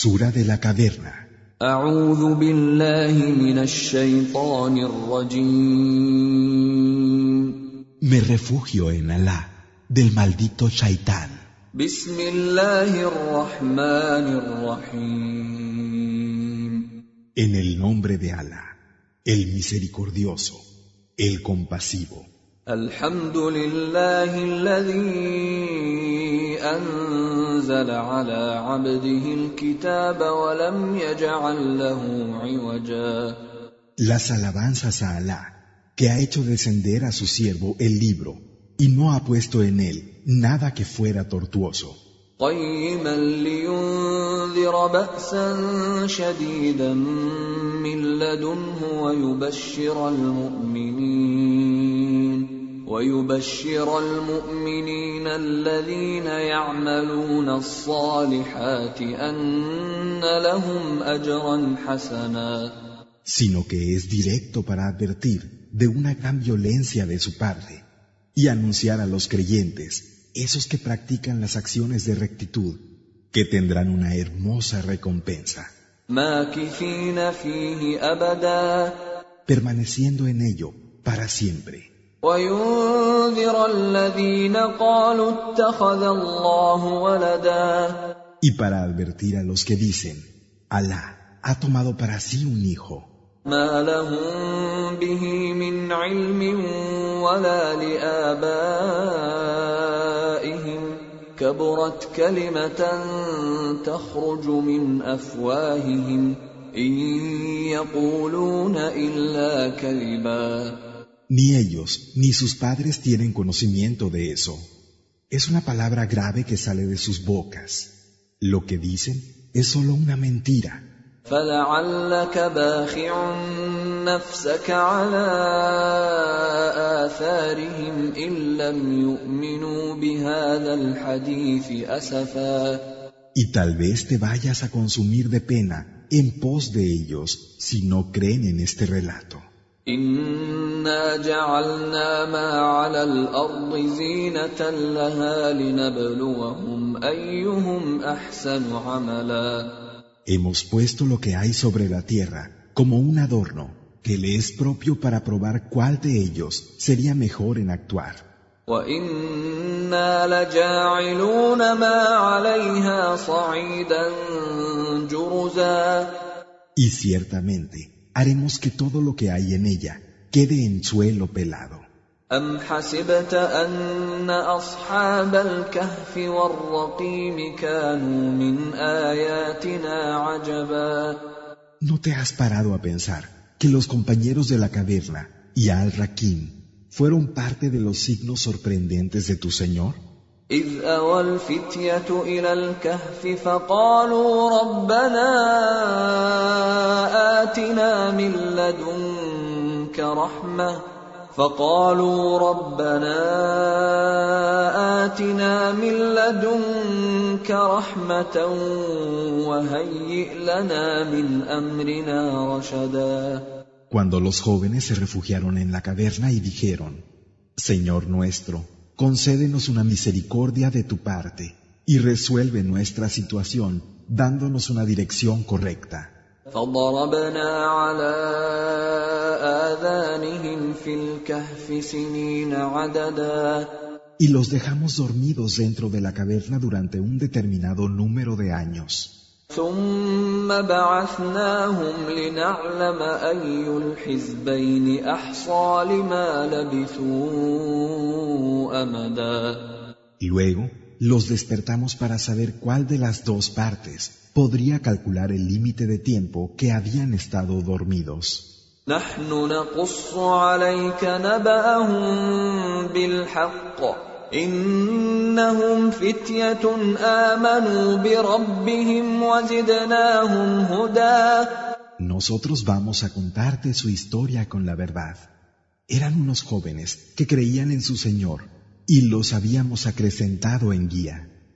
Sura de la caverna. Me refugio en Alá del maldito shaitán. En el nombre de Alá, el misericordioso, el compasivo. أنزل على عبده الكتاب ولم يجعل له عوجا Las alabanzas a Alá, que ha hecho descender a su siervo el libro y no ha puesto en él nada que fuera tortuoso, قيما لينذر بأسا شديدا من لدنه ويبشر المؤمنين ويبشر المؤمنين الذين يعملون الصالحات أن لهم أجرا حسنا sino que es directo para advertir de una gran violencia de su parte y anunciar a los creyentes, esos que practican las acciones de rectitud, que tendrán una hermosa recompensa, ماكثين فيه أبدا permaneciendo en ello para siempre. وينذر الذين قالوا اتخذ الله ولدا. Y para advertir a los que dicen, Alá ha tomado para sí un hijo, ما لهم به من علم ولا لآبائهم. كبرت كلمة تخرج من أفواههم. إن يقولون إلا كذبا. ni ellos ni sus padres tienen conocimiento de eso. Es una palabra grave que sale de sus bocas. Lo que dicen es solo una mentira. فلعلك باخع نفسك على آثارهم إن لم يؤمنوا بهذا الحديث أسفا Y tal vez te vayas a consumir de pena en pos de ellos si no creen en este relato. إنا جعلنا ما على الأرض زينة لها لنبلوهم أيهم أحسن عملا Hemos puesto lo que hay sobre la tierra como un adorno que le es propio para probar cuál de ellos sería mejor en actuar. وإنا لجاعلون ما عليها صعيدا جرزا Y ciertamente haremos que todo lo que hay en ella quede en suelo pelado. أم حسبت أن أصحاب الكهف والرقيم كانوا من آياتنا عجبا ¿No te has parado a pensar que los compañeros de la caverna y Al-Rakim fueron parte de los signos sorprendentes de tu Señor? إذ أوى الفتية إلى الكهف فقالوا ربنا آتنا من لدنك رحمة. فقالوا ربنا آتنا من لدنك رحمة وهيئ لنا من أمرنا رشدا. Cuando los jóvenes se refugiaron en la caverna y dijeron, Señor nuestro, concédenos una misericordia de tu parte y resuelve nuestra situación dándonos una dirección correcta. فضربنا على آذانهم في الكهف سنين عددا Y los dejamos dormidos dentro de la caverna durante un determinado número de años. ثم بعثناهم لنعلم أي الحزبين أحصى لما لبثوا أمدا Luego, los despertamos para saber cuál de las dos partes podría calcular el límite de tiempo que habían estado dormidos. نحن نقص عليك نبأهم بالحق إنهم فتية آمنوا بربهم وزدناهم هدى Nosotros vamos a contarte su historia con la verdad. Eran unos jóvenes que creían en su Señor y los habíamos acrecentado en guía.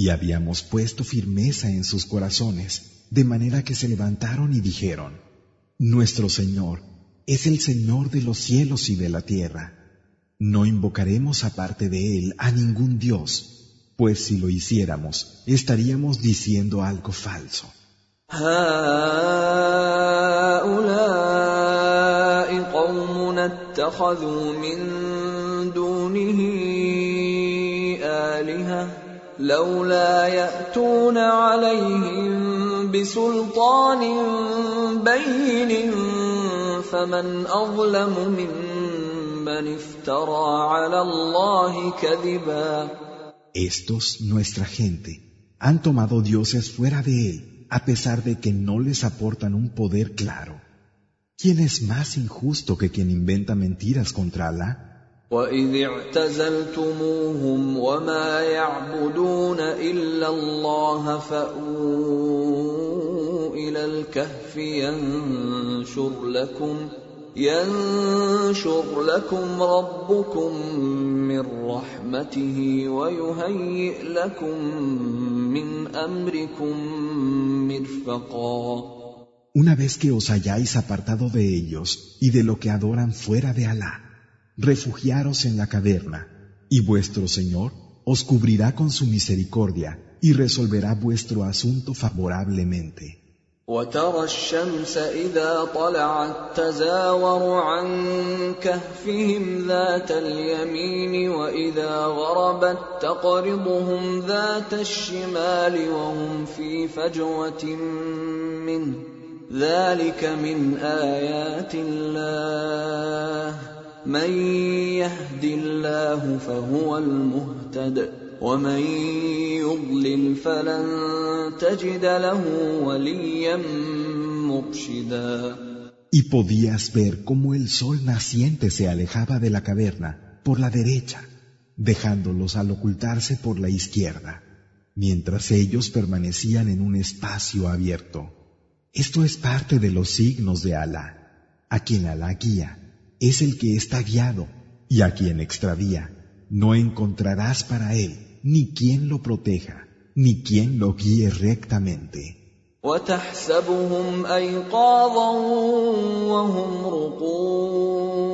Y habíamos puesto firmeza en sus corazones, de manera que se levantaron y dijeron, Nuestro Señor es el Señor de los cielos y de la tierra. No invocaremos aparte de Él a ningún Dios, pues si lo hiciéramos, estaríamos diciendo algo falso. لولا ياتون عليهم بسلطان بين فمن اظلم ممن افترى على الله كذبا Estos, nuestra gente, han tomado dioses fuera de él, a pesar de que no les aportan un poder claro. ¿Quién es más injusto que quien inventa mentiras contra Allah? واذ اعتزلتموهم وما يعبدون الا الله فاووا إلى الكهف ينشر لكم ينشر لكم ربكم من رحمته ويهيئ لكم من امركم مرفقا. Una vez que os hayáis apartado de ellos y de lo que adoran fuera de Alá, refugiaros en la caverna, y vuestro Señor os cubrirá con su misericordia y resolverá vuestro asunto favorablemente. وترى الشمس إذا طلعت تزاور عن كهفهم ذات اليمين وإذا غربت تقرضهم ذات الشمال وهم في فجوة منه ذلك من آيات الله من يهد الله فهو المهتد ومن يضلل فلن تجد له وليا مرشدا Y podías ver cómo el sol naciente se alejaba de la caverna por la derecha, dejándolos al ocultarse por la izquierda, mientras ellos permanecían en un espacio abierto. Esto es parte de los signos de Alá, a quien Alá guía Es el que está guiado, y a quien extravía, no encontrarás para él ni quien lo proteja, ni quien lo guíe rectamente. وتحسبهم أيقاظا وهم رقود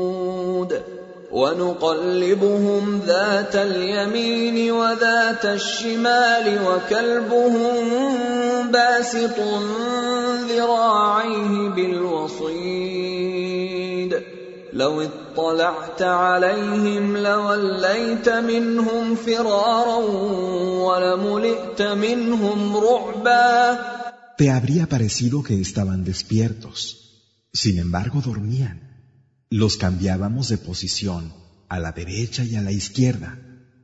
ونقلبهم ذات اليمين وذات الشمال وكلبهم باسط ذراعيه بالوصيد لو اطلعت عليهم لوليت منهم فرارا ولملئت منهم رعبا Te habría parecido que estaban despiertos. Sin embargo, dormían. Los cambiábamos de posición, a la derecha y a la izquierda,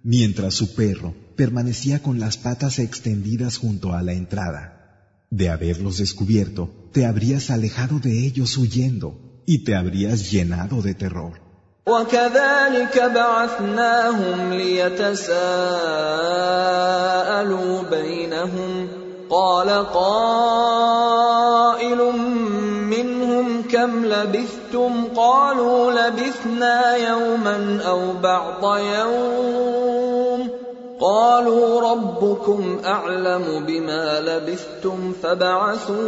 mientras su perro permanecía con las patas extendidas junto a la entrada. De haberlos descubierto, te habrías alejado de ellos huyendo Y te habrías llenado de terror. وكذلك بعثناهم ليتساءلوا بينهم. قال قائل منهم كم لبثتم؟ قالوا لبثنا يوما أو بعض يوم. قالوا ربكم أعلم بما لبثتم فبعثوا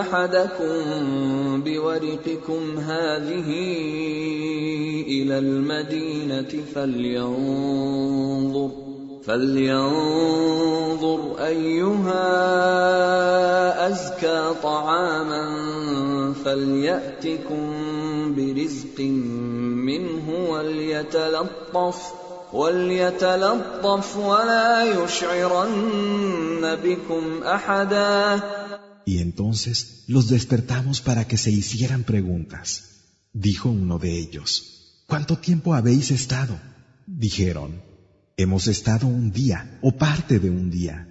أحدكم بورقكم هذه إلى المدينة فلينظر فلينظر أيها أزكى طعاما فليأتكم برزق منه وليتلطف Y entonces los despertamos para que se hicieran preguntas. Dijo uno de ellos, ¿cuánto tiempo habéis estado? Dijeron, hemos estado un día o parte de un día.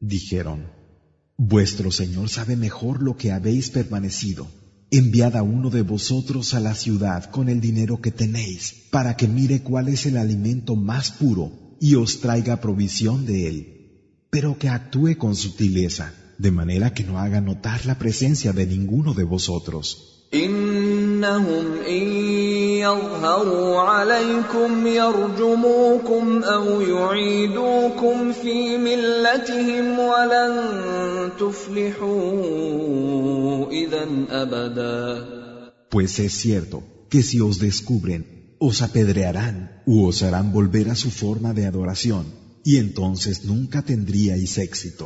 Dijeron, vuestro Señor sabe mejor lo que habéis permanecido. Enviad a uno de vosotros a la ciudad con el dinero que tenéis, para que mire cuál es el alimento más puro y os traiga provisión de él. pero que actúe con sutileza, de manera que no haga notar la presencia de ninguno de vosotros. إنهم إن يظهروا عليكم يرجموكم أو يعيدوكم في ملتهم ولن تفلحوا إذا أبدا Pues es cierto que si os descubren, os apedrearán u os harán volver a su forma de adoración, y entonces nunca tendríais éxito.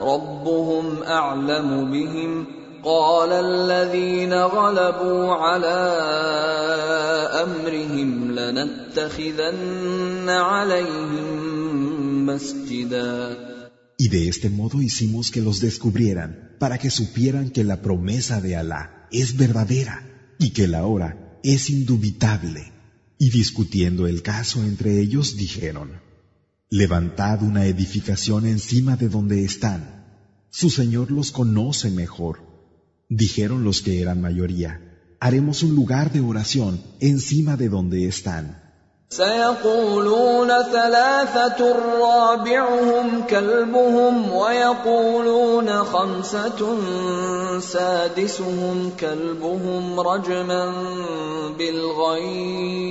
ربهم اعلم بهم قال الذين غلبوا على امرهم لنتخذن عليهم مسجدا Y de este modo hicimos que los descubrieran, para que supieran que la promesa de Alá es verdadera y que la hora es indubitable. Y discutiendo el caso entre ellos dijeron, Levantad una edificación encima de donde están. Su Señor los conoce mejor. Dijeron los que eran mayoría, haremos un lugar de oración encima de donde están. سيقولون ثلاثة رابعهم كلبهم ويقولون خمسة سادسهم كلبهم رجما بالغيب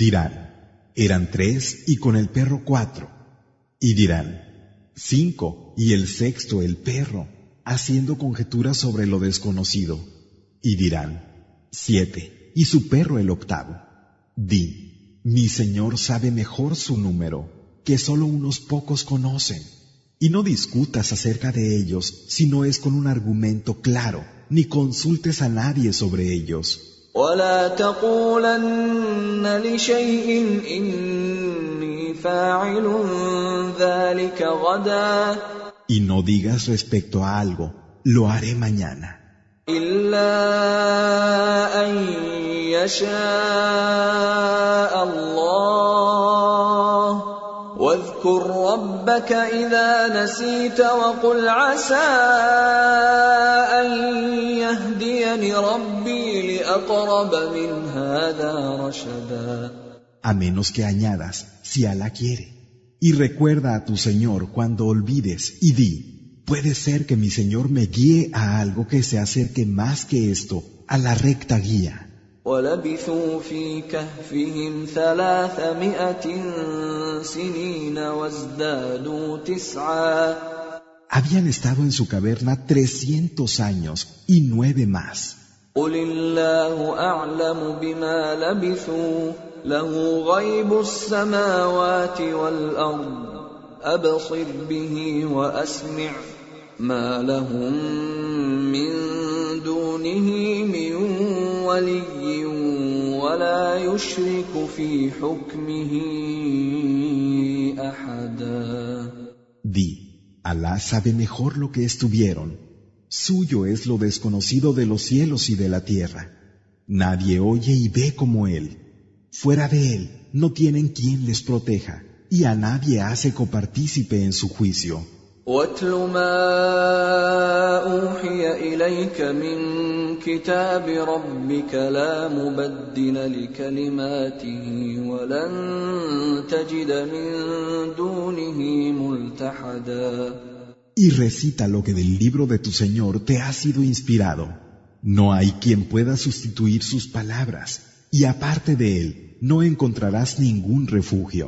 Dirán, eran tres y con el perro cuatro. Y dirán, cinco y el sexto el perro, haciendo conjeturas sobre lo desconocido. Y dirán, siete y su perro el octavo. Di, mi Señor sabe mejor su número, que solo unos pocos conocen. Y no discutas acerca de ellos si no es con un argumento claro, ni consultes a nadie sobre ellos. ولا تقولن لشيء اني فاعل ذلك غدا Y no digas respecto a algo, lo haré mañana, الا ان يشاء الله واذكر ربك اذا نسيت وقل عسى ان يهديني ربي لاقرب من هذا رشدا a menos que añadas, si Alá quiere. Y recuerda a tu Señor cuando olvides y di, puede ser que mi Señor me guíe a algo que se acerque más que esto, a la recta guía. ولبثوا في كهفهم ثلاثمائة سنين وازدادوا تسعا. Habían estado en su caverna trescientos años y nueve más. قل الله أعلم بما لبثوا له غيب السماوات والأرض. أبصر به وأسمع. ما لهم من دونه من ولي. ولا يشرك في حكمه أحدا Di, Alá sabe mejor lo que estuvieron. Suyo es lo desconocido de los cielos y de la tierra. Nadie oye y ve como Él. Fuera de Él no tienen quien les proteja, y a nadie hace copartícipe en su juicio. واتل ما اوحي اليك من كتاب ربك لا مبدل لكلماته ولن تجد من دونه ملتحدا Y recita lo que del libro de tu Señor te ha sido inspirado. No hay quien pueda sustituir sus palabras, y aparte de Él no encontrarás ningún refugio.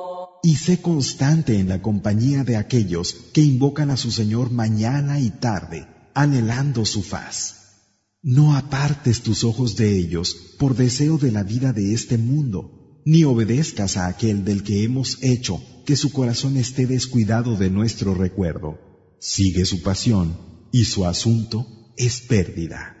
Y sé constante en la compañía de aquellos que invocan a su Señor mañana y tarde, anhelando su faz. No apartes tus ojos de ellos por deseo de la vida de este mundo, ni obedezcas a aquel del que hemos hecho que su corazón esté descuidado de nuestro recuerdo. Sigue su pasión y su asunto es pérdida.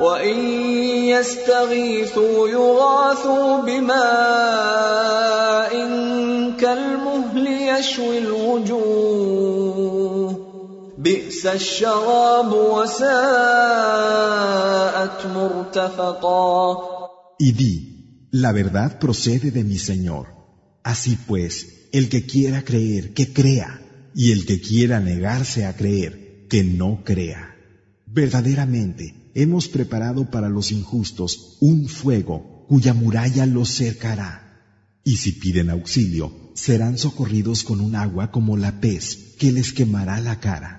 وان يستغيثوا يغاثوا بماء كالمهل يشوي الوجوه بئس الشراب وساءت مرتفقا Y di, la verdad procede de mi Señor. Así pues, el que quiera creer, que crea, y el que quiera negarse a creer, que no crea. Verdaderamente, hemos preparado para los injustos un fuego cuya muralla los cercará. Y si piden auxilio, serán socorridos con un agua como la pez que les quemará la cara.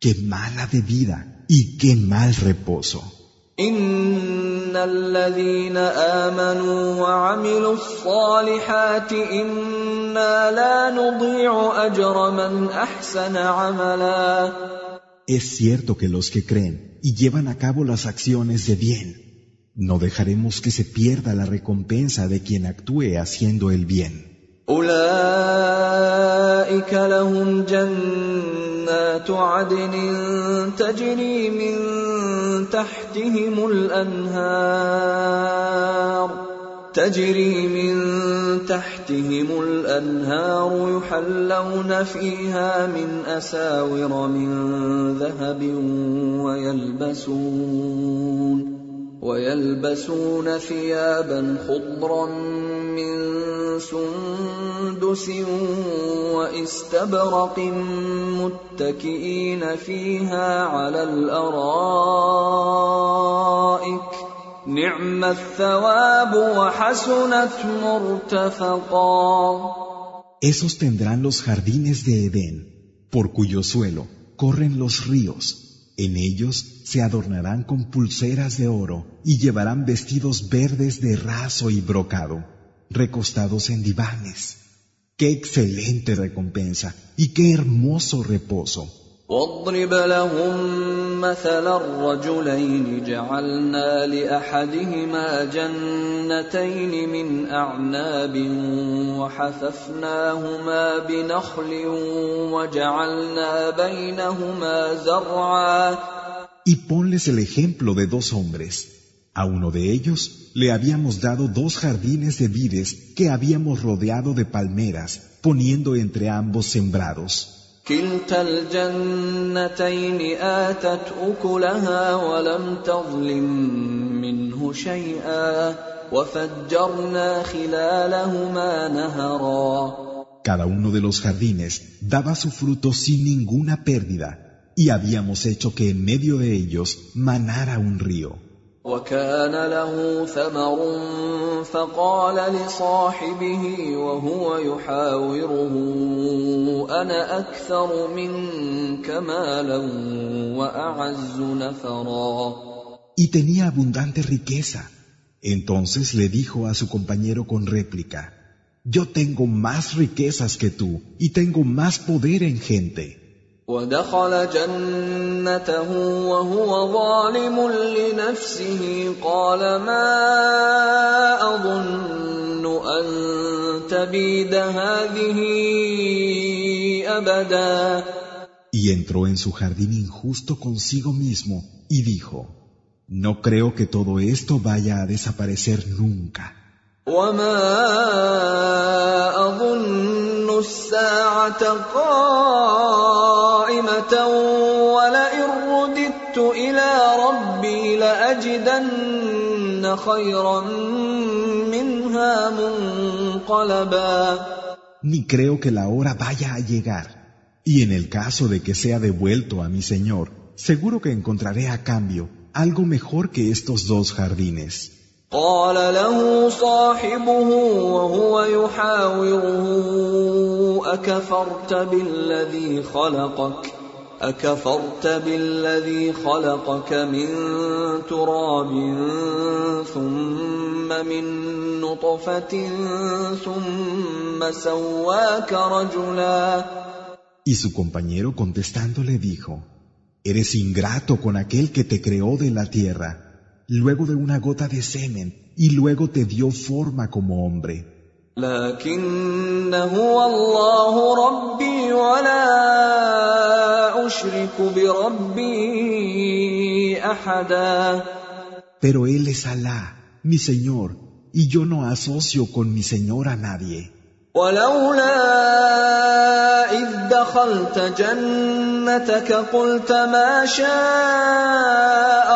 Qué mala bebida y qué mal reposo. Es cierto que los que creen y llevan a cabo las acciones de bien, no dejaremos que se pierda la recompensa de quien actúe haciendo el bien. أولئك لهم جنات عدن تجري من تحتهم الأنهار تجري من تحتهم الأنهار يحلون فيها من أساور من ذهب ويلبسون ويلبسون ثيابا خضرا من سندس واستبرق متكئين فيها على الأرائك نعم الثواب وحسنت مرتفقا Esos tendrán los jardines de Edén, por cuyo suelo corren los ríos En ellos se adornarán con pulseras de oro y llevarán vestidos verdes de raso y brocado, recostados en divanes. ¡Qué excelente recompensa y qué hermoso reposo! واضرب لهم مثل الرجلين جعلنا لاحدهما جنتين من اعناب وحففناهما بنخل وجعلنا بينهما زرعا Y ponles el ejemplo de dos hombres. A uno de ellos le habíamos dado dos jardines de vides que habíamos rodeado de palmeras, poniendo entre ambos sembrados. كلتا الجنتين آتت أكلها ولم تظلم منه شيئا وفجرنا خلالهما نهرا Cada uno de los jardines daba su fruto sin ninguna pérdida, y habíamos hecho que en medio de ellos manara un río. وكان له ثمر فقال لصاحبه وهو يحاوره انا اكثر منك مالا واعز نفرا Y tenía abundante riqueza. Entonces le dijo a su compañero con réplica, Yo tengo más riquezas que tú y tengo más poder en gente. ودخل جنته وهو ظالم لنفسه قال ما اظن ان تبيد هذه ابدا Y entró en su jardín injusto consigo mismo y dijo, No creo que todo esto vaya a desaparecer nunca. وما أظن الساعة قائمة ولئن رددت إلى ربي لأجدن خيرا منها منقلبا Ni creo que la hora vaya a llegar. Y en el caso de que sea devuelto a mi Señor, seguro que encontraré a cambio algo mejor que estos dos jardines. قال له صاحبه وهو يحاوره أكفرت بالذي خلقك؟ أكفرت بالذي خلقك من تراب ثم من نطفة ثم سواك رجلا. Y su compañero contestando le dijo, Eres ingrato con aquel que te creó de la tierra. Luego de una gota de semen, y luego te dio forma como hombre. Pero Él es Alá, mi Señor, y yo no asocio con mi Señor a nadie. إذ دخلت جنتك قلت ما شاء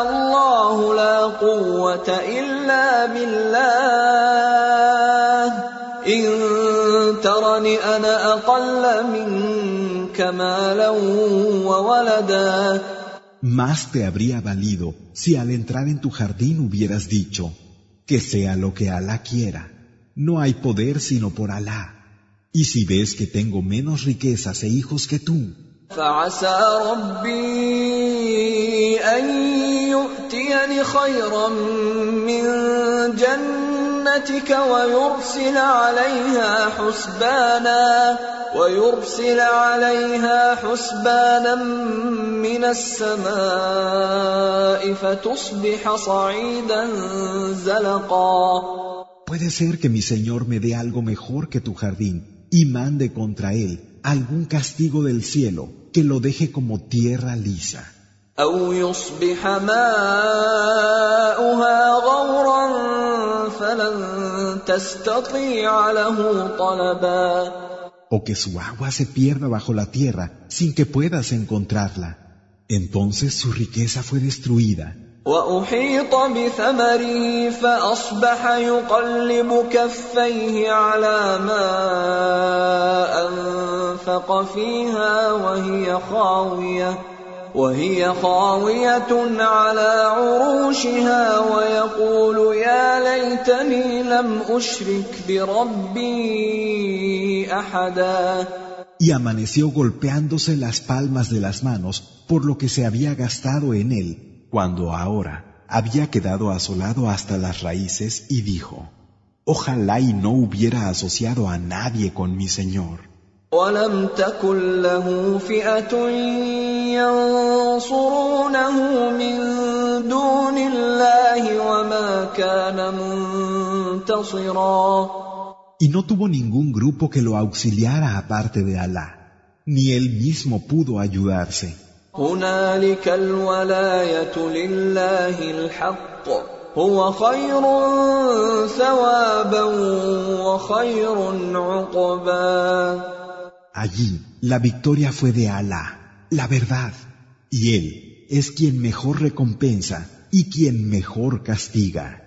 الله لا قوة إلا بالله إن ترني أنا أقل منك مالا وولدا Más te habría valido si al entrar en tu jardín hubieras dicho, que sea lo que Alá quiera. No hay poder sino por Alá. Y si ves que tengo menos riquezas e hijos que tú, فعسى ربي أن يؤتيني خيرا من جنتك ويرسل عليها حسبانا ويرسل عليها حسبانا من السماء فتصبح صعيدا زلقا. Puede ser que mi Señor me dé algo mejor que tu jardín y mande contra él algún castigo del cielo que lo deje como tierra lisa. O que su agua se pierda bajo la tierra sin que puedas encontrarla. Entonces su riqueza fue destruida وأحيط بثمره فأصبح يقلب كفيه على ما أنفق فيها وهي خاوية وهي خاوية على عروشها ويقول يا ليتني لم أشرك بربي أحدا. Y amaneció golpeándose las palmas de las manos por lo que se había gastado en él. Cuando ahora había quedado asolado hasta las raíces y dijo, Ojalá y no hubiera asociado a nadie con mi Señor. Y no tuvo ningún grupo que lo auxiliara aparte de Alá, ni él mismo pudo ayudarse. هنالك الولاية لله الحق هو خير ثوابا وخير عقبا Allí la victoria fue de Alá, la verdad, y Él es quien mejor recompensa y quien mejor castiga.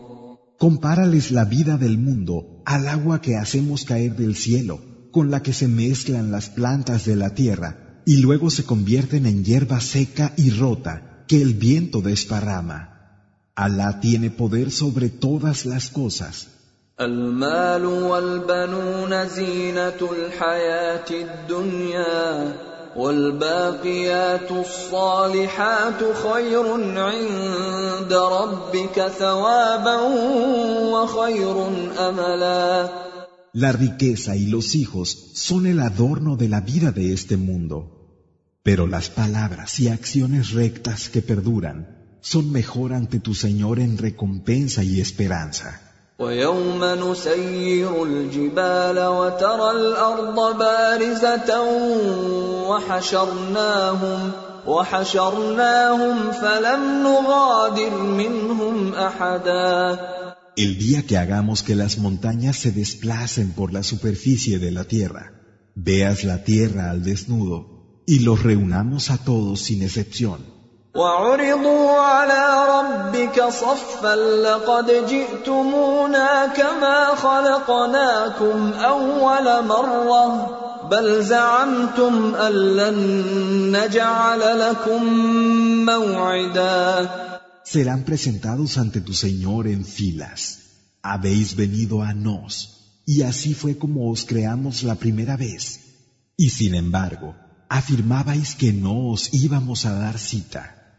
Compárales la vida del mundo al agua que hacemos caer del cielo, con la que se mezclan las plantas de la tierra y luego se convierten en hierba seca y rota que el viento desparrama. Alá tiene poder sobre todas las cosas. والباقيات الصالحات خير عند ربك ثوابا وخير املا La riqueza y los hijos son el adorno de la vida de este mundo, pero las palabras y acciones rectas que perduran son mejor ante tu Señor en recompensa y esperanza. ويوم نسير الجبال وترى الارض بارزه وحشرناهم وحشرناهم فلم نغادر منهم احدا El día que hagamos que las montañas se desplacen por la superficie de la tierra, veas la tierra al desnudo y los reunamos a todos sin excepción. وعرضوا على ربك صفا لقد جئتمونا كما خلقناكم اول مره بل زعمتم ان لن نجعل لكم موعدا Serán presentados ante tu Señor en filas. Habéis venido a nos, y así fue como os creamos la primera vez. Y sin embargo, afirmabais que no os íbamos a dar cita.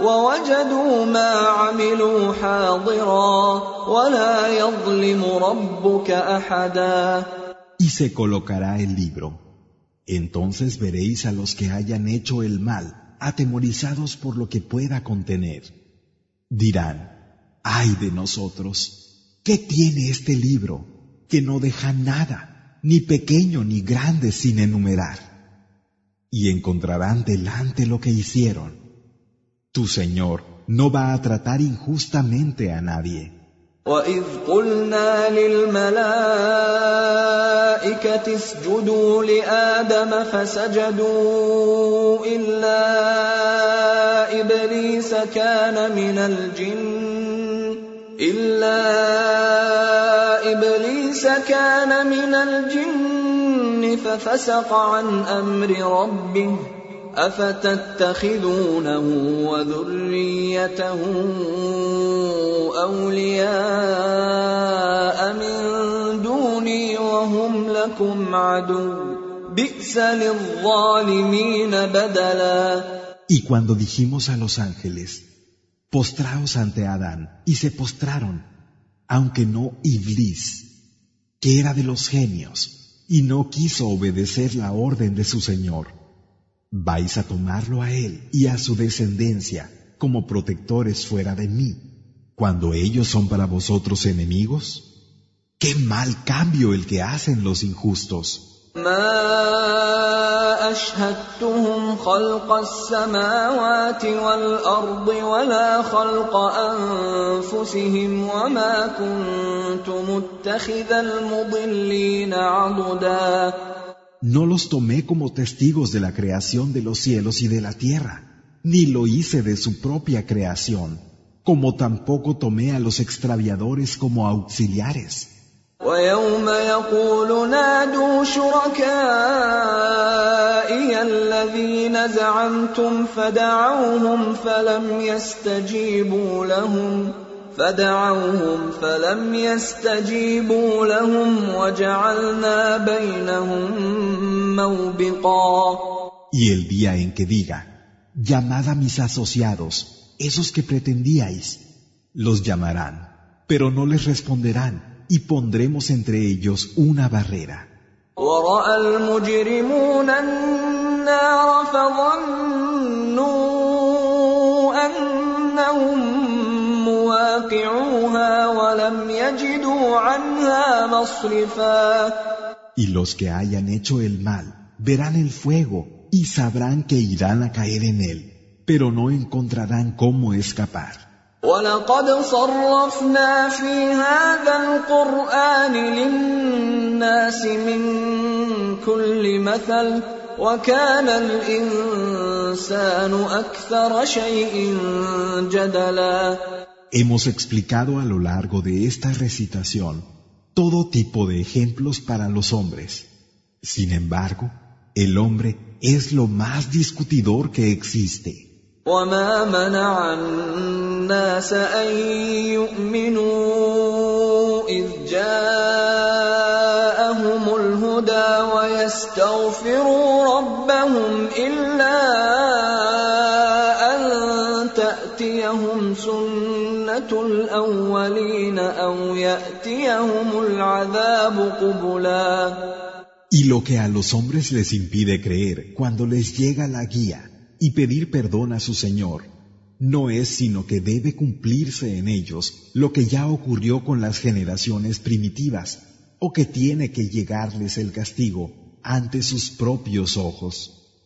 ووجدوا ما عملوا حاضرا Y se colocará el libro. Entonces veréis a los que hayan hecho el mal, atemorizados por lo que pueda contener. Dirán, ay de nosotros, ¿qué tiene este libro que no deja nada, ni pequeño ni grande sin enumerar? Y encontrarán delante lo que hicieron. Tu Señor no va a tratar injustamente a nadie. واذ قلنا للملائكه اسجدوا لادم فسجدوا الا ابليس كان من الجن الا ابليس كان من الجن ففسق عن أمر ربه افتتخذونه وذريته اولياء من دوني وهم لكم عدو بئس للظالمين بدلا Y cuando dijimos a los ángeles, postraos ante Adán, y se postraron, aunque no Iblis, que era de los genios, y no quiso obedecer la orden de su Señor. vais a tomarlo a él y a su descendencia como protectores fuera de mí, cuando ellos son para vosotros enemigos? ¡Qué mal cambio el que hacen los injustos! No los tomé como testigos de la creación de los cielos y de la tierra, ni lo hice de su propia creación, como tampoco tomé a los extraviadores como auxiliares. فدعوهم فلم يستجيبوا لهم وجعلنا بينهم موبقا Y el día en que diga, llamad a mis asociados, esos que pretendíais, los llamarán, pero no les responderán, y pondremos entre ellos una barrera. ورأى المجرمون النار فظنوا أنهم Y los que hayan hecho el mal verán el fuego y sabrán que irán a caer en él, pero no encontrarán cómo escapar. وكان الانسان أكثر شيء جدلا Hemos explicado a lo largo de esta recitación todo tipo de ejemplos para los hombres. Sin embargo, el hombre es lo más discutidor que existe. وما منع الناس ان يؤمنوا اذ جاءهم الهدى ويستغفروا ربهم الا سنه الاولين او ياتيهم العذاب قبلا Y lo que a los hombres les impide creer cuando les llega la guía y pedir perdón a su Señor no es sino que debe cumplirse en ellos lo que ya ocurrió con las generaciones primitivas, o que tiene que llegarles el castigo ante sus propios ojos.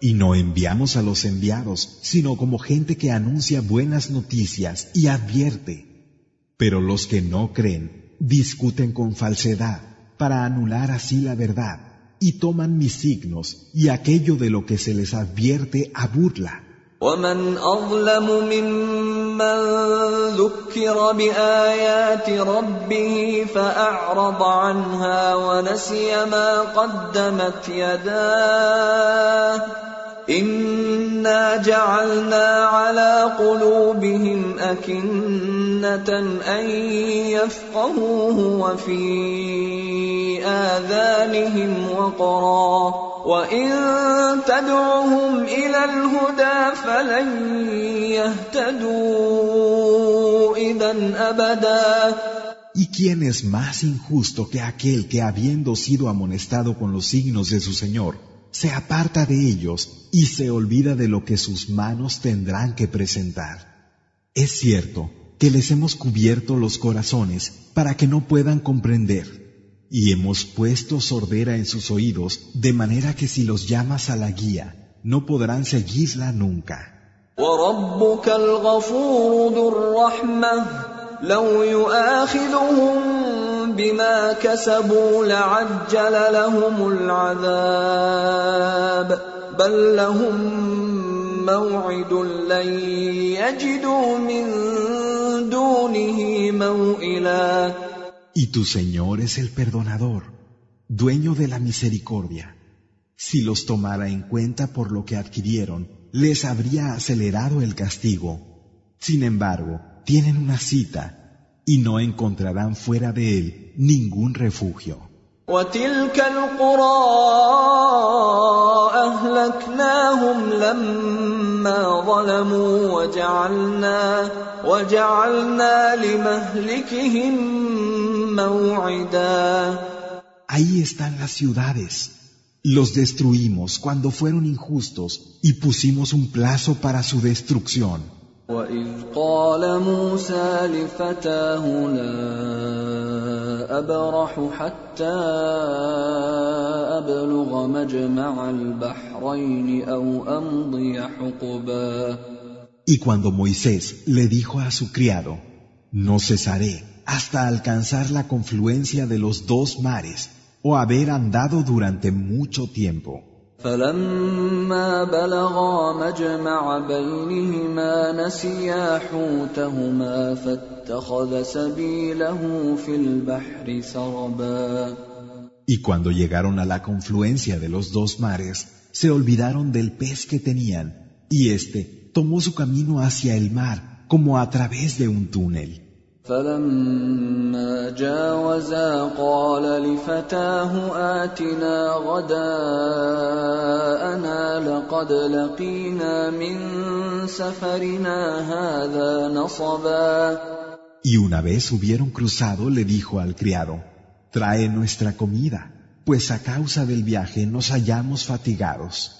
Y no enviamos a los enviados, sino como gente que anuncia buenas noticias y advierte. Pero los que no creen discuten con falsedad para anular así la verdad y toman mis signos y aquello de lo que se les advierte a burla. ومن اظلم ممن ذكر بايات ربه فاعرض عنها ونسي ما قدمت يداه انا جعلنا على قلوبهم اكنه ان يفقهوه وفي اذانهم وقرا وان تدعهم إلى الهدى فلن يهتدوا اذا ابدا. ¿Y quién es más injusto que aquel que habiendo sido amonestado con los signos de su Señor, se aparta de ellos y se olvida de lo que sus manos tendrán que presentar? Es cierto que les hemos cubierto los corazones para que no puedan comprender y hemos puesto sordera en sus oídos, de manera que si los llamas a la guía, no podrán seguirla nunca. بما كسبوا لعجل لهم العذاب بل لهم موعد لن يجدوا من دونه موئلا Y tu Señor es el perdonador, dueño de la misericordia. Si los tomara en cuenta por lo que adquirieron, les habría acelerado el castigo. Sin embargo, tienen una cita y no encontrarán fuera de él ningún refugio. Ahí están las ciudades. Los destruimos cuando fueron injustos y pusimos un plazo para su destrucción. Y cuando Moisés le dijo a su criado, no cesaré hasta alcanzar la confluencia de los dos mares o haber andado durante mucho tiempo. Y cuando llegaron a la confluencia de los dos mares, se olvidaron del pez que tenían, y éste tomó su camino hacia el mar como a través de un túnel. فلما جاوزا قال لفتاه آتنا غداءنا لقد لقينا من سفرنا هذا نصبا Y una vez hubieron cruzado, le dijo al criado, trae nuestra comida, pues a causa del viaje nos hallamos fatigados.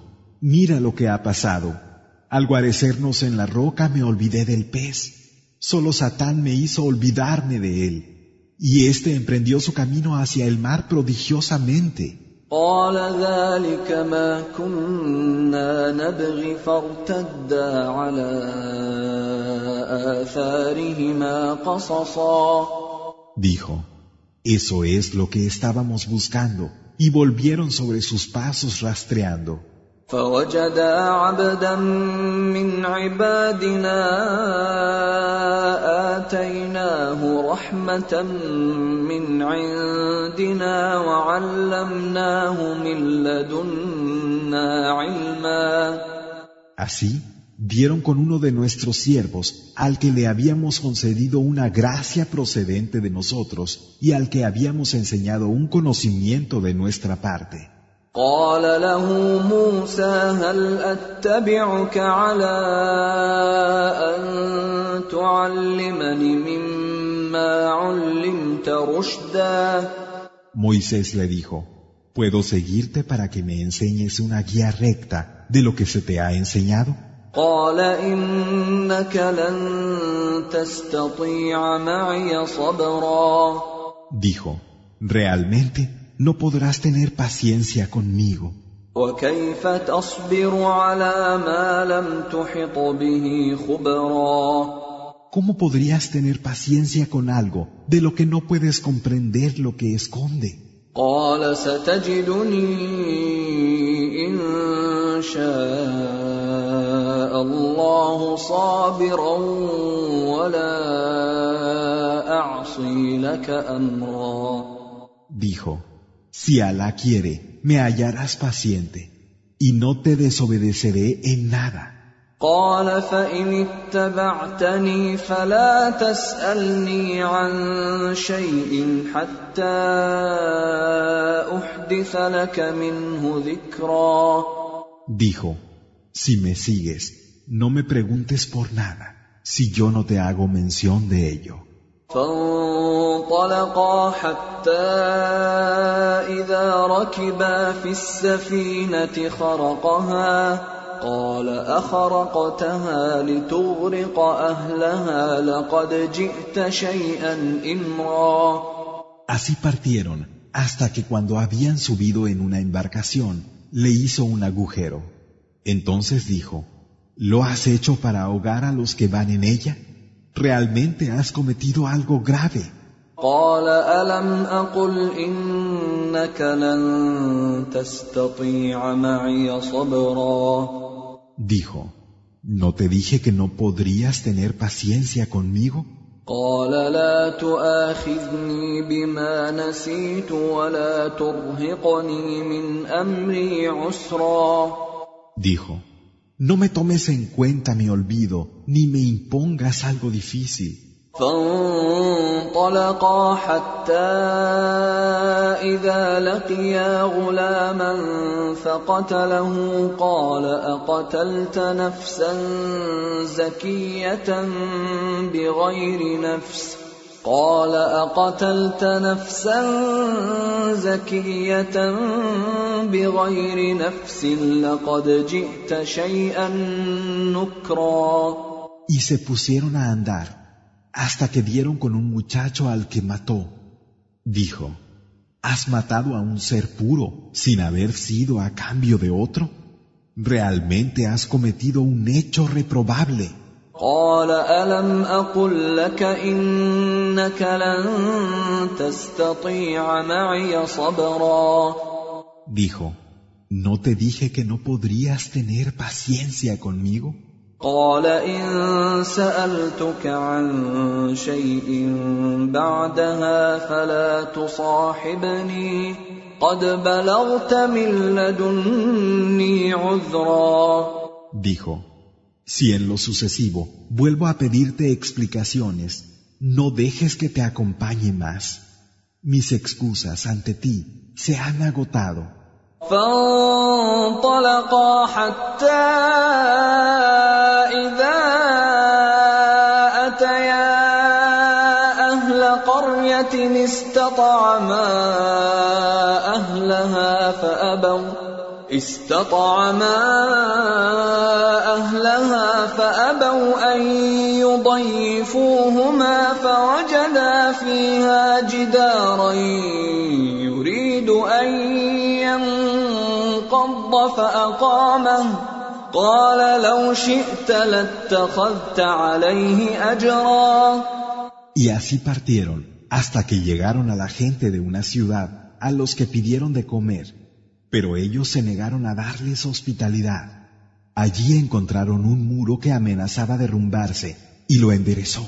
mira lo que ha pasado. Al guarecernos en la roca me olvidé del pez. Solo Satán me hizo olvidarme de él. Y éste emprendió su camino hacia el mar prodigiosamente. قال ذلك ما كنا نبغي فارتدا على آثارهما قصصا Dijo, eso es lo que estábamos buscando, y volvieron sobre sus pasos rastreando. فوجدا عبدا من عبادنا آتيناه رحمة من عندنا وعلمناه من لدنا علما Así, dieron con uno de nuestros siervos, al que le habíamos concedido una gracia procedente de nosotros y al que habíamos enseñado un conocimiento de nuestra parte. قال له موسى هل اتبعك على ان تعلمني مما علمت رشدا Moisés le dijo, ¿puedo seguirte para que me enseñes una guía recta de lo que se te ha enseñado? قال انك لن تستطيع معي صبرا Dijo, realmente no podrás tener paciencia conmigo. ¿Cómo podrías tener paciencia con algo de lo que no puedes comprender lo que esconde? Dijo, si Alá quiere, me hallarás paciente y no te desobedeceré en nada. قال فان اتبعتني فلا تسالني عن شيء حتى احدث لك منه ذكرا Dijo, si me sigues, no me preguntes por nada, si yo no te hago mención de ello. فانطلقا حتى اذا ركبا في السفينه خرقها قال اخرقتها لتغرق اهلها لقد جئت شيئا امرا Así partieron hasta que cuando habían subido en una embarcación, le hizo un agujero. Entonces dijo, ¿lo has hecho para ahogar a los que van en ella? Realmente has cometido algo grave. قال الم اقل انك لن تستطيع معي صبرا Dijo, ¿no te dije que no podrías tener paciencia conmigo? قال لا تؤاخذني بما نسيت ولا ترهقني من امري عسرا Dijo, no me tomes en cuenta mi olvido, ni me impongas algo difícil. فانطلقا حتى إذا لقيا غلاما فقتله قال أقتلت نفسا زكية بغير نفس؟ قال أقتلت نفسا زكية بغير نفس لقد جئت شيئا نكرا. Y se pusieron a andar. hasta que dieron con un muchacho al que mató. Dijo, ¿has matado a un ser puro sin haber sido a cambio de otro? Realmente has cometido un hecho reprobable. Dijo, ¿no te dije que no podrías tener paciencia conmigo? قال ان سالتك عن شيء بعدها فلا تصاحبني قد بلغت من لدني عذرا Dijo, si en lo sucesivo vuelvo a pedirte explicaciones, no dejes que te acompañe más. Mis excusas ante ti se han agotado. فانطلقا حتى إذا أتيا أهل قرية استطعما أهلها فأبوا استطعما أهلها فأبوا أن يضيفوهما فوجدا فيها جدارا ينقض فأقامه قال لو شئت لاتخذت عليه أجرا Y así partieron hasta que llegaron a la gente de una ciudad a los que pidieron de comer, pero ellos se negaron a darles hospitalidad. Allí encontraron un muro que amenazaba derrumbarse y lo enderezó.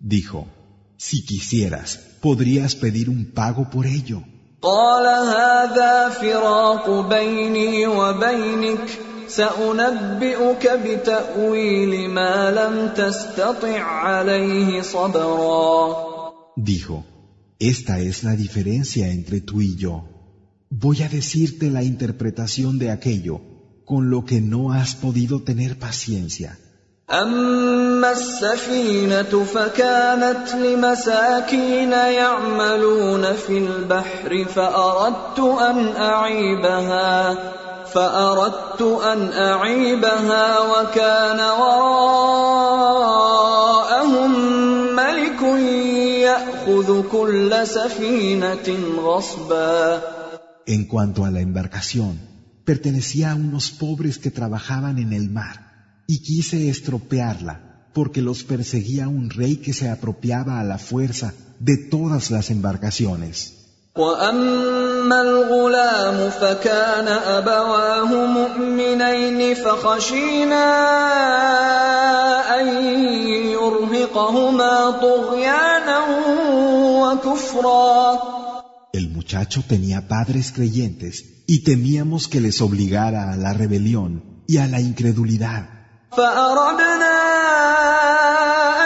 Dijo, si quisieras, podrías pedir un pago por ello. قال هذا فراق بيني وبينك سأنبئك بتأويل ما لم تستطع عليه صبرا Dijo, esta es la diferencia entre tú y yo. Voy a decirte la interpretación de aquello con lo que no has podido tener paciencia. أما السفينة فكانت لمساكين يعملون في البحر فأردت أن أعيبها فأردت أن أعيبها وكان وراءهم ملك يأخذ كل سفينة غصبا. En cuanto a la embarcación, pertenecía a unos pobres que trabajaban en el mar, y quise estropearla, porque los perseguía un rey que se apropiaba a la fuerza de todas las embarcaciones. واما الغلام فكان ابواه مؤمنين فخشينا ان يرهقهما طغيانا وكفرا El muchacho tenía padres creyentes y temíamos que les obligara a la rebelión y a la incredulidad. فاردنا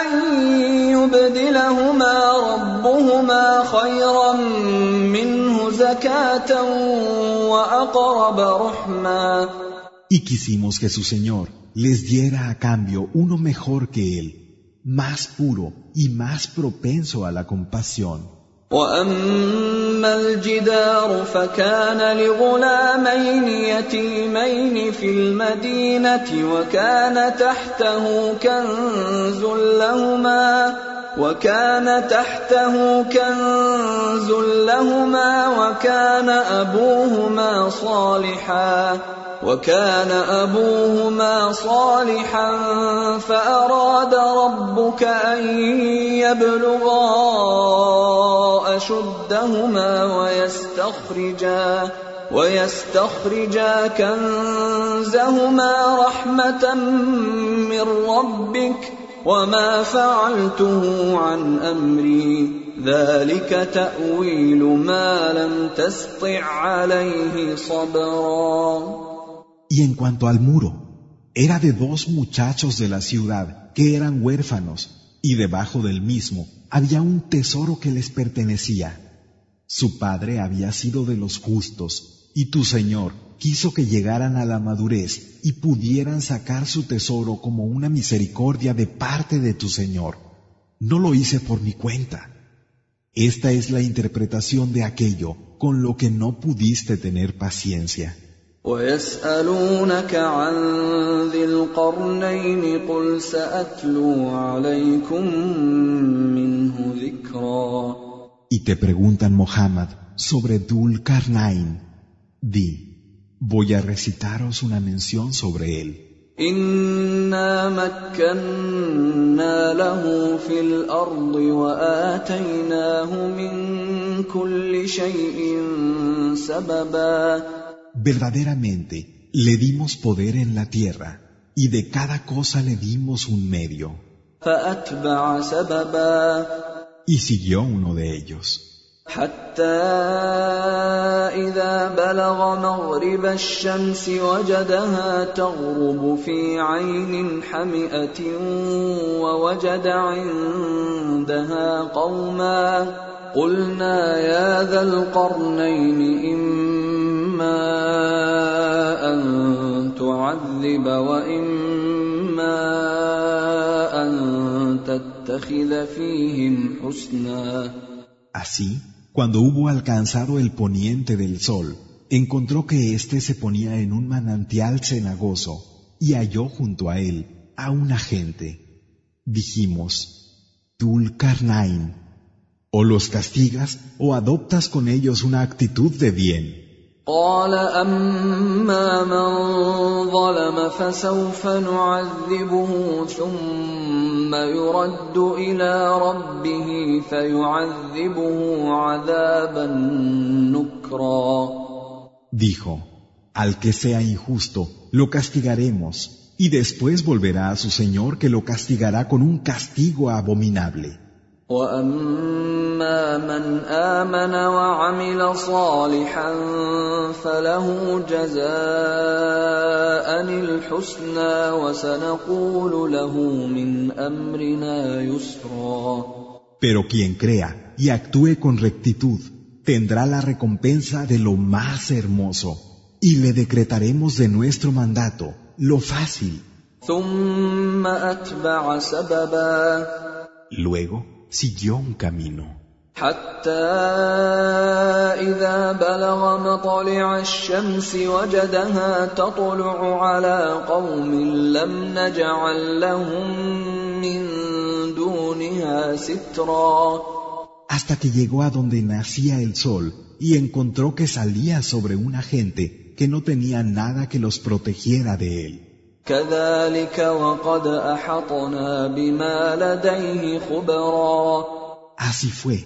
ان يبدلهما ربهما خيرا منه زكاه واقرب رحما Y quisimos que su Señor les diera a cambio uno mejor que él, más puro y más propenso a la compasión. واما الجدار فكان لغلامين يتيمين في المدينة وكان تحته كنز لهما وكان تحته كنز لهما وكان ابوهما صالحا وكان أبوهما صالحا فأراد ربك أن يبلغا أشدهما ويستخرجا ويستخرجا كنزهما رحمة من ربك وما فعلته عن أمري. ذلك تأويل ما لم تسطع عليه صبرا. Y en cuanto al muro, era de dos muchachos de la ciudad que eran huérfanos, y debajo del mismo había un tesoro que les pertenecía. Su padre había sido de los justos, y tu Señor quiso que llegaran a la madurez y pudieran sacar su tesoro como una misericordia de parte de tu Señor. No lo hice por mi cuenta. Esta es la interpretación de aquello con lo que no pudiste tener paciencia. ويسألونك عن ذي القرنين قل سأتلو عليكم منه ذكرا Y te preguntan, Mohammed, sobre Dul Karnain. Di, voy a recitaros una mención sobre él. إنا مكنا له في الأرض وآتيناه من كل شيء سببا Verdaderamente, le dimos poder en la tierra, y de cada cosa le dimos un medio. فأتبع سببا Y siguió uno de ellos. حتى إذا بلغ مغرب الشمس وجدها تغرب في عين حمئة ووجد عندها قوما قلنا يا ذا القرنين إما أن تعذب وإما أن تتخذ فيهم حسنا Así, cuando hubo alcanzado el poniente del sol, encontró que éste se ponía en un manantial cenagoso y halló junto a él a una gente. Dijimos, Tulkarnain, o los castigas o adoptas con ellos una actitud de bien. قال اما من ظلم فسوف نعذبه ثم يرد الى ربه فيعذبه عذابا نكرا Dijo, al que sea injusto, lo castigaremos, y después volverá a su Señor que lo castigará con un castigo abominable. واما من امن وعمل صالحا فله جزاء الحسنى وسنقول له من امرنا يسرا Pero quien crea y actúe con rectitud tendrá la recompensa de lo más hermoso y le decretaremos de nuestro mandato lo fácil. ثم اتبع سببا Luego siguió un camino. حتى إذا بلغ مطلع الشمس وجدها تطلع على قوم لم نجعل لهم من دونها سترا Hasta que llegó a donde nacía el sol y encontró que salía sobre una gente que no tenía nada que los protegiera de él. Así fue,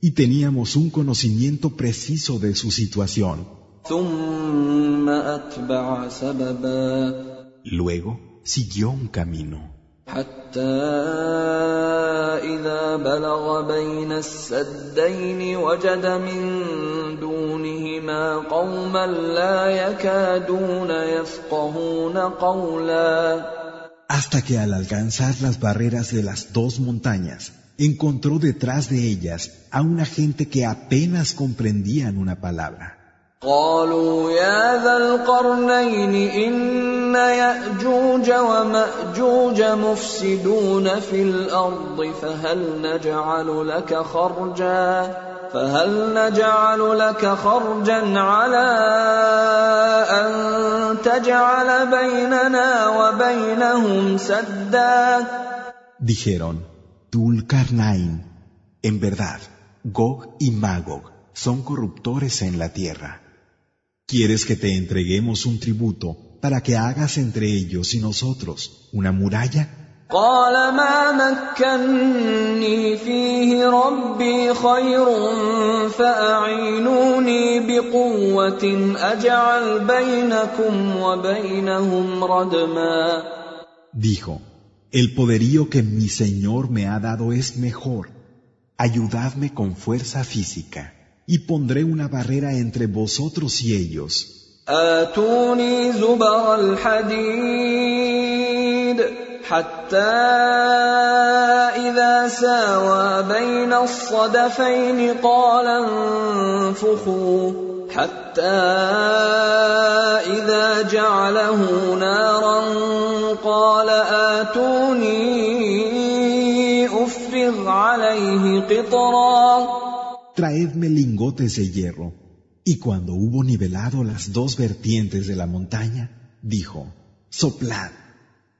y teníamos un conocimiento preciso de su situación. Luego siguió un camino. حتى إذا بلغ بين السدين وجد من دونهما قوما لا يكادون يفقهون قولا Hasta que al alcanzar las barreras de las dos montañas, encontró detrás de ellas a una gente que apenas comprendían una palabra. قالوا يا ذا القرنين إن يأجوج ومأجوج مفسدون في الأرض فهل نجعل لك خرجا فهل نجعل لك خرجا على أن تجعل بيننا وبينهم سدا Dijeron, Tulkarnain, en verdad, Gog y Magog son corruptores en la tierra. ¿Quieres que te entreguemos un tributo para que hagas entre ellos y nosotros una muralla? قال ما مكني فيه ربي خير فأعينوني بقوة أجعل بينكم وبينهم ردما Dijo, el poderío que mi Señor me ha dado es mejor. Ayudadme con fuerza física Y pondré una barrera entre vosotros y ellos. آتوني زبر الحديد حتى إذا ساوى بين الصدفين قال انفخوا حتى إذا جعله نارا قال آتوني أفرغ عليه قطرا Traedme lingotes de hierro. Y cuando hubo nivelado las dos vertientes de la montaña, dijo, soplad.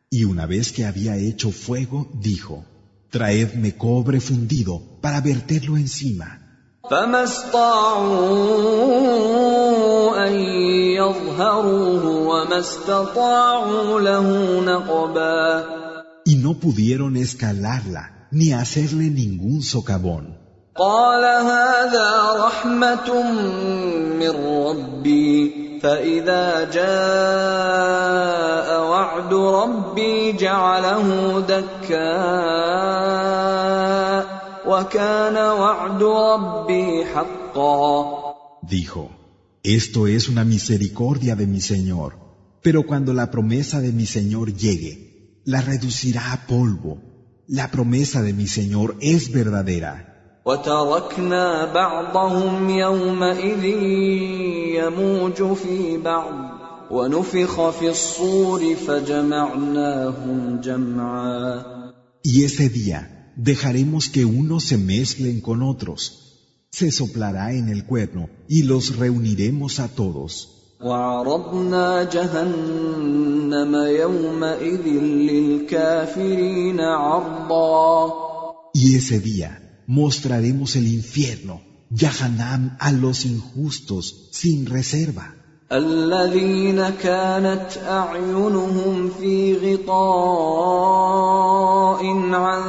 Y una vez que había hecho fuego, dijo, traedme cobre fundido para verterlo encima. فما استطاعوا أن يظهروه وما استطاعوا له نقبا Y no pudieron escalarla ni hacerle ningún socavón. قال هذا رحمة من ربي فإذا جاء وعد ربي جعله دكاء وكان وعد ربي حقا Dijo, esto es una misericordia de mi Señor, pero cuando la promesa de mi Señor llegue, la reducirá a polvo. La promesa de mi Señor es verdadera. وتركنا بعضهم يومئذ يموج في بعض ونفخ في الصور فجمعناهم جمعا Y ese día dejaremos que unos se mezclen con otros. Se soplará en el cuerno y los reuniremos a todos. وعرضنا جهنم يومئذ للكافرين عرضا Y ese día mostraremos el infierno, Yahanam, a los injustos, sin reserva. الذين كانت اعينهم في غطاء عن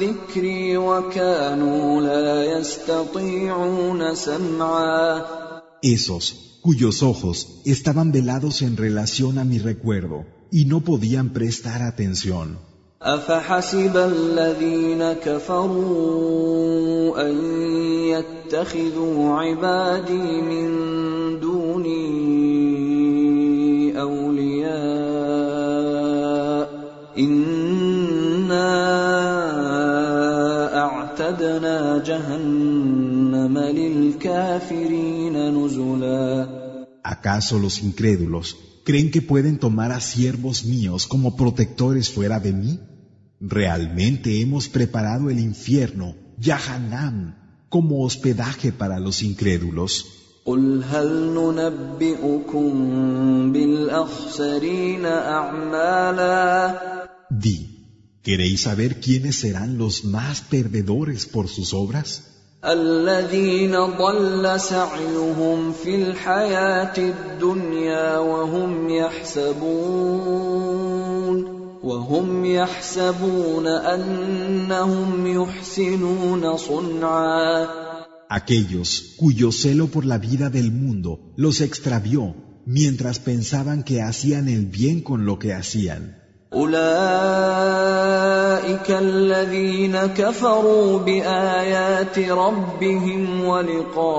ذكري وكانوا لا يستطيعون سمعا Esos cuyos ojos estaban velados en relación a mi recuerdo y no podían prestar atención. افحسب الذين كفروا ان يتخذوا عبادي من دوني اولياء انا اعتدنا جهنم للكافرين نزلا ¿Acaso los incrédulos creen que pueden tomar a siervos míos como protectores fuera de mí? Realmente hemos preparado el infierno, Yahanam, como hospedaje para los incrédulos. قل هل ننبئكم بالاخسرين اعمالا Di, ¿queréis saber quiénes serán los más perdedores por sus obras? الذين ضل سعيهم في الحياه الدنيا وهم يحسبون وهم يحسبون انهم يحسنون صنعا Aquellos cuyo celo por la vida del mundo los extravió mientras pensaban que hacían el bien con lo que hacían. اولئك الذين كفروا بايات ربهم ولقائه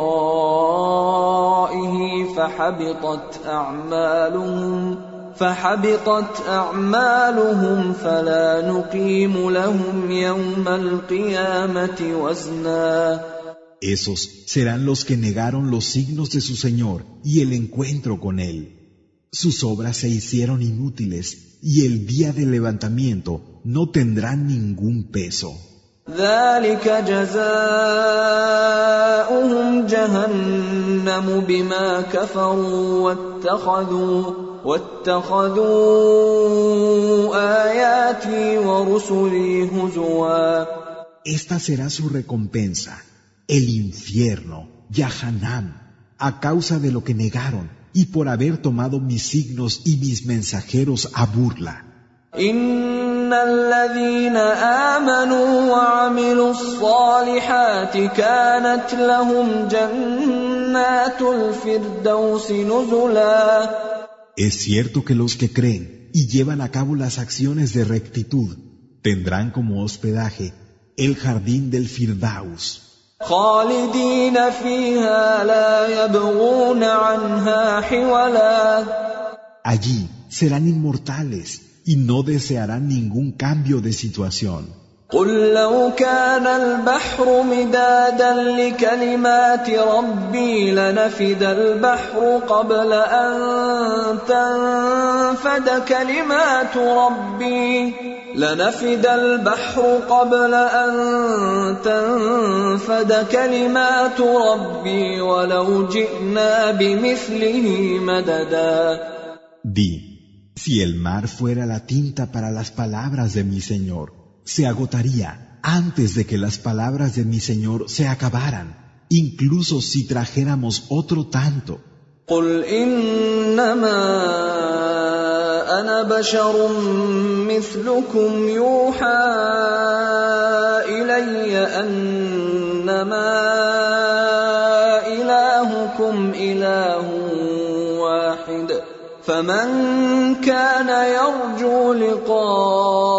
فحبطت اعمالهم فحبطت اعمالهم فلا نقيم لهم يوم القيامه وزنا Esos serán los que negaron los signos de su Señor y el encuentro con Él. Sus obras se hicieron inútiles y el día del levantamiento no tendrán ningún peso. ذلك جزاؤهم جهنم بما كفروا واتخذوا واتخذوا آياتي ورسلي هزوا Esta será su recompensa, el infierno, Yahanam, a causa de lo que negaron y por haber tomado mis signos y mis mensajeros a burla. إن الذين آمنوا وعملوا الصالحات كانت لهم جنات الفردوس نزلا es cierto que los que creen y llevan a cabo las acciones de rectitud tendrán como hospedaje el jardín del Firdaus. Allí serán inmortales y no desearán ningún cambio de situación. قل لو كان البحر مدادا لكلمات ربي لنفد البحر قبل أن تنفد كلمات ربي لنفد البحر قبل أن تنفد كلمات ربي ولو جئنا بمثله مددا. Di, si el mar fuera la tinta para las palabras de mi Señor, se agotaría antes de que las palabras de mi Señor se acabaran, incluso si trajéramos otro tanto. قل انما أنا بشر مثلكم يوحى الي انما الهكم اله واحد فمن كان يرجو لقاء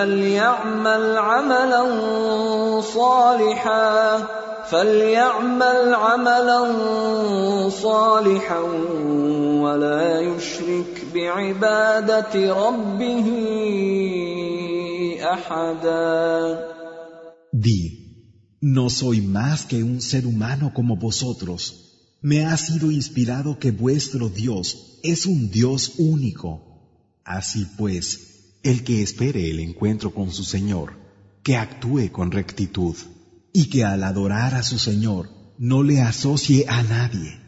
فليعمل عملا صالحا فليعمل عملا صالحا ولا يشرك بعباده ربه احدا Di, no soy más que un ser humano como vosotros. Me ha sido inspirado que vuestro Dios es un Dios único. Así pues, el que espere el encuentro con su Señor, que actúe con rectitud y que al adorar a su Señor no le asocie a nadie.